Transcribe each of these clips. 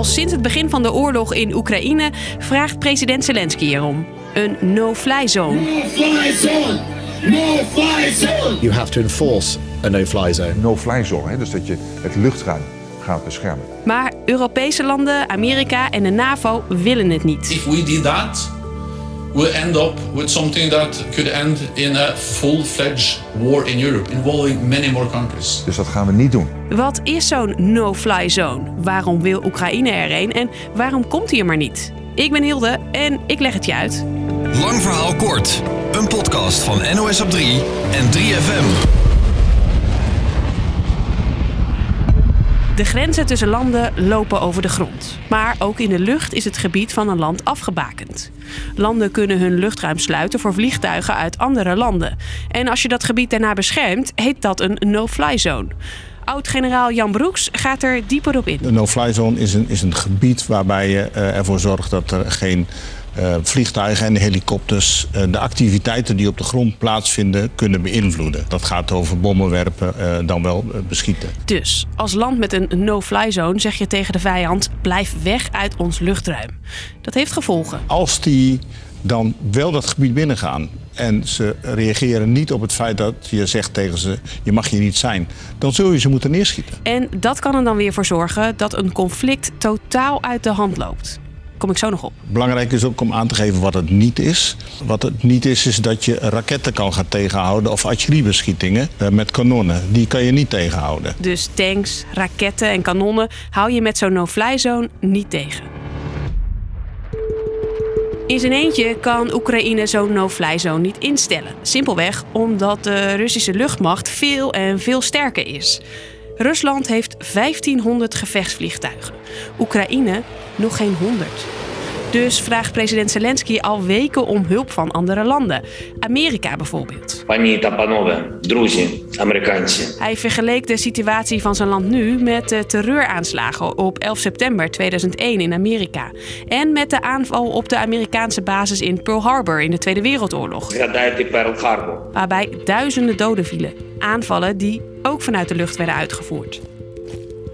Al sinds het begin van de oorlog in Oekraïne vraagt president Zelensky erom. Een no-fly zone. No-fly zone! No-fly zone! You have to enforce a no-fly zone. No-fly zone, hè? dus dat je het luchtruim gaat beschermen. Maar Europese landen, Amerika en de NAVO willen het niet. If we did that, we'll end up with something that could end in a full-fledged war in Europe, involving many more countries. Dus dat gaan we niet doen. Wat is zo'n no-fly zone? Waarom wil Oekraïne er een en waarom komt hij er maar niet? Ik ben Hilde en ik leg het je uit. Lang verhaal kort. Een podcast van NOS op 3 en 3FM. De grenzen tussen landen lopen over de grond. Maar ook in de lucht is het gebied van een land afgebakend. Landen kunnen hun luchtruim sluiten voor vliegtuigen uit andere landen. En als je dat gebied daarna beschermt, heet dat een no-fly zone. Oud-generaal Jan Broeks gaat er dieper op in. De no-fly zone is een, is een gebied waarbij je uh, ervoor zorgt dat er geen uh, vliegtuigen en helikopters uh, de activiteiten die op de grond plaatsvinden kunnen beïnvloeden. Dat gaat over bommen werpen, dan wel beschieten. Dus als land met een no-fly zone zeg je tegen de vijand: blijf weg uit ons luchtruim. Dat heeft gevolgen. Als die dan wel dat gebied binnengaan en ze reageren niet op het feit dat je zegt tegen ze: je mag hier niet zijn, dan zul je ze moeten neerschieten. En dat kan er dan weer voor zorgen dat een conflict totaal uit de hand loopt. Kom ik zo nog op. Belangrijk is ook om aan te geven wat het niet is. Wat het niet is, is dat je raketten kan gaan tegenhouden of artilleriebeschietingen met kanonnen. Die kan je niet tegenhouden. Dus tanks, raketten en kanonnen hou je met zo'n no-fly zone niet tegen. In zijn eentje kan Oekraïne zo'n no-fly zone niet instellen. Simpelweg omdat de Russische luchtmacht veel en veel sterker is. Rusland heeft 1500 gevechtsvliegtuigen. Oekraïne nog geen 100. Dus vraagt president Zelensky al weken om hulp van andere landen. Amerika bijvoorbeeld. Hij vergeleek de situatie van zijn land nu met de terreuraanslagen op 11 september 2001 in Amerika. En met de aanval op de Amerikaanse basis in Pearl Harbor in de Tweede Wereldoorlog. Waarbij duizenden doden vielen. Aanvallen die ook vanuit de lucht werden uitgevoerd.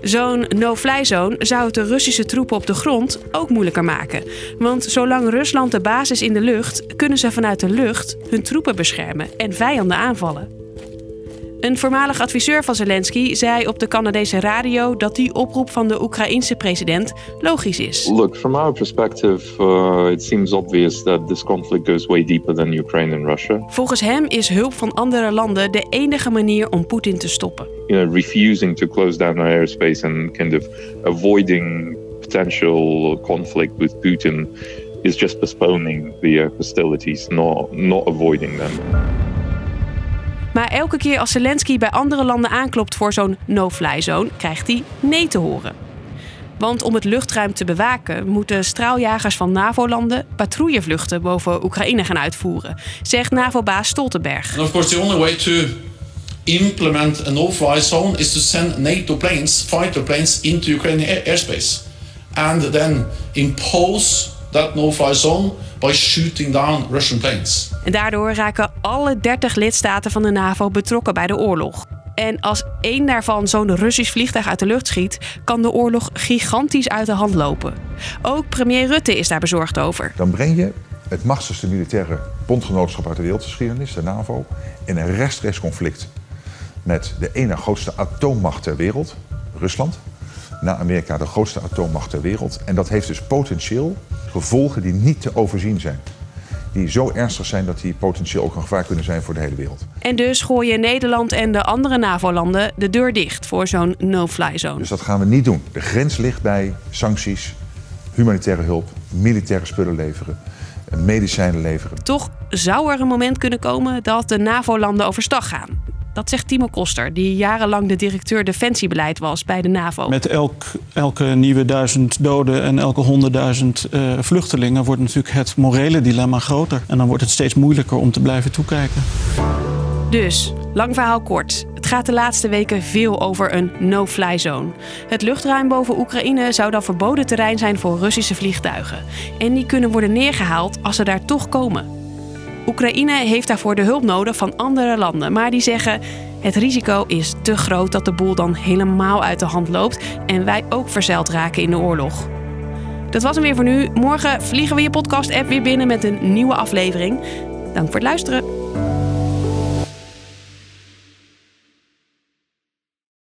Zo'n no-fly zone zou het de Russische troepen op de grond ook moeilijker maken. Want zolang Rusland de basis in de lucht, kunnen ze vanuit de lucht hun troepen beschermen en vijanden aanvallen. Een voormalig adviseur van Zelensky zei op de Canadese radio dat die oproep van de Oekraïense president logisch is. Look, from our perspective, uh, it seems obvious that this conflict goes way deeper than Ukraine and Russia. Volgens hem is hulp van andere landen de enige manier om Poetin te stoppen. You know, refusing to close down our airspace and kind of avoiding potential conflict with Putin is just postponing the hostilities, not not avoiding them. Maar elke keer als Zelensky bij andere landen aanklopt voor zo'n no-fly zone, krijgt hij nee te horen. Want om het luchtruim te bewaken, moeten straaljagers van NAVO-landen patrouillevluchten boven Oekraïne gaan uitvoeren, zegt NAVO-baas Stoltenberg. Of course, the only way to implement a no-fly zone is to send NATO planes, fighter planes, into Ukrainian airspace, and then impose that no-fly zone by shooting down Russian planes. En daardoor raken alle 30 lidstaten van de NAVO betrokken bij de oorlog. En als één daarvan zo'n Russisch vliegtuig uit de lucht schiet, kan de oorlog gigantisch uit de hand lopen. Ook premier Rutte is daar bezorgd over. Dan breng je het machtigste militaire bondgenootschap uit de wereldgeschiedenis, de NAVO, in een rechtstreeks conflict met de ene grootste atoommacht ter wereld, Rusland. Na Amerika de grootste atoommacht ter wereld. En dat heeft dus potentieel gevolgen die niet te overzien zijn die zo ernstig zijn dat die potentieel ook een gevaar kunnen zijn voor de hele wereld. En dus gooien Nederland en de andere NAVO-landen de deur dicht voor zo'n no-fly zone. Dus dat gaan we niet doen. De grens ligt bij sancties, humanitaire hulp, militaire spullen leveren, medicijnen leveren. Toch zou er een moment kunnen komen dat de NAVO-landen overstag gaan. Dat zegt Timo Koster, die jarenlang de directeur defensiebeleid was bij de NAVO. Met elk, elke nieuwe duizend doden en elke honderdduizend uh, vluchtelingen wordt natuurlijk het morele dilemma groter. En dan wordt het steeds moeilijker om te blijven toekijken. Dus, lang verhaal kort. Het gaat de laatste weken veel over een no-fly zone. Het luchtruim boven Oekraïne zou dan verboden terrein zijn voor Russische vliegtuigen. En die kunnen worden neergehaald als ze daar toch komen. Oekraïne heeft daarvoor de hulp nodig van andere landen, maar die zeggen het risico is te groot dat de boel dan helemaal uit de hand loopt en wij ook verzeild raken in de oorlog. Dat was hem weer voor nu. Morgen vliegen we je podcast-app weer binnen met een nieuwe aflevering. Dank voor het luisteren.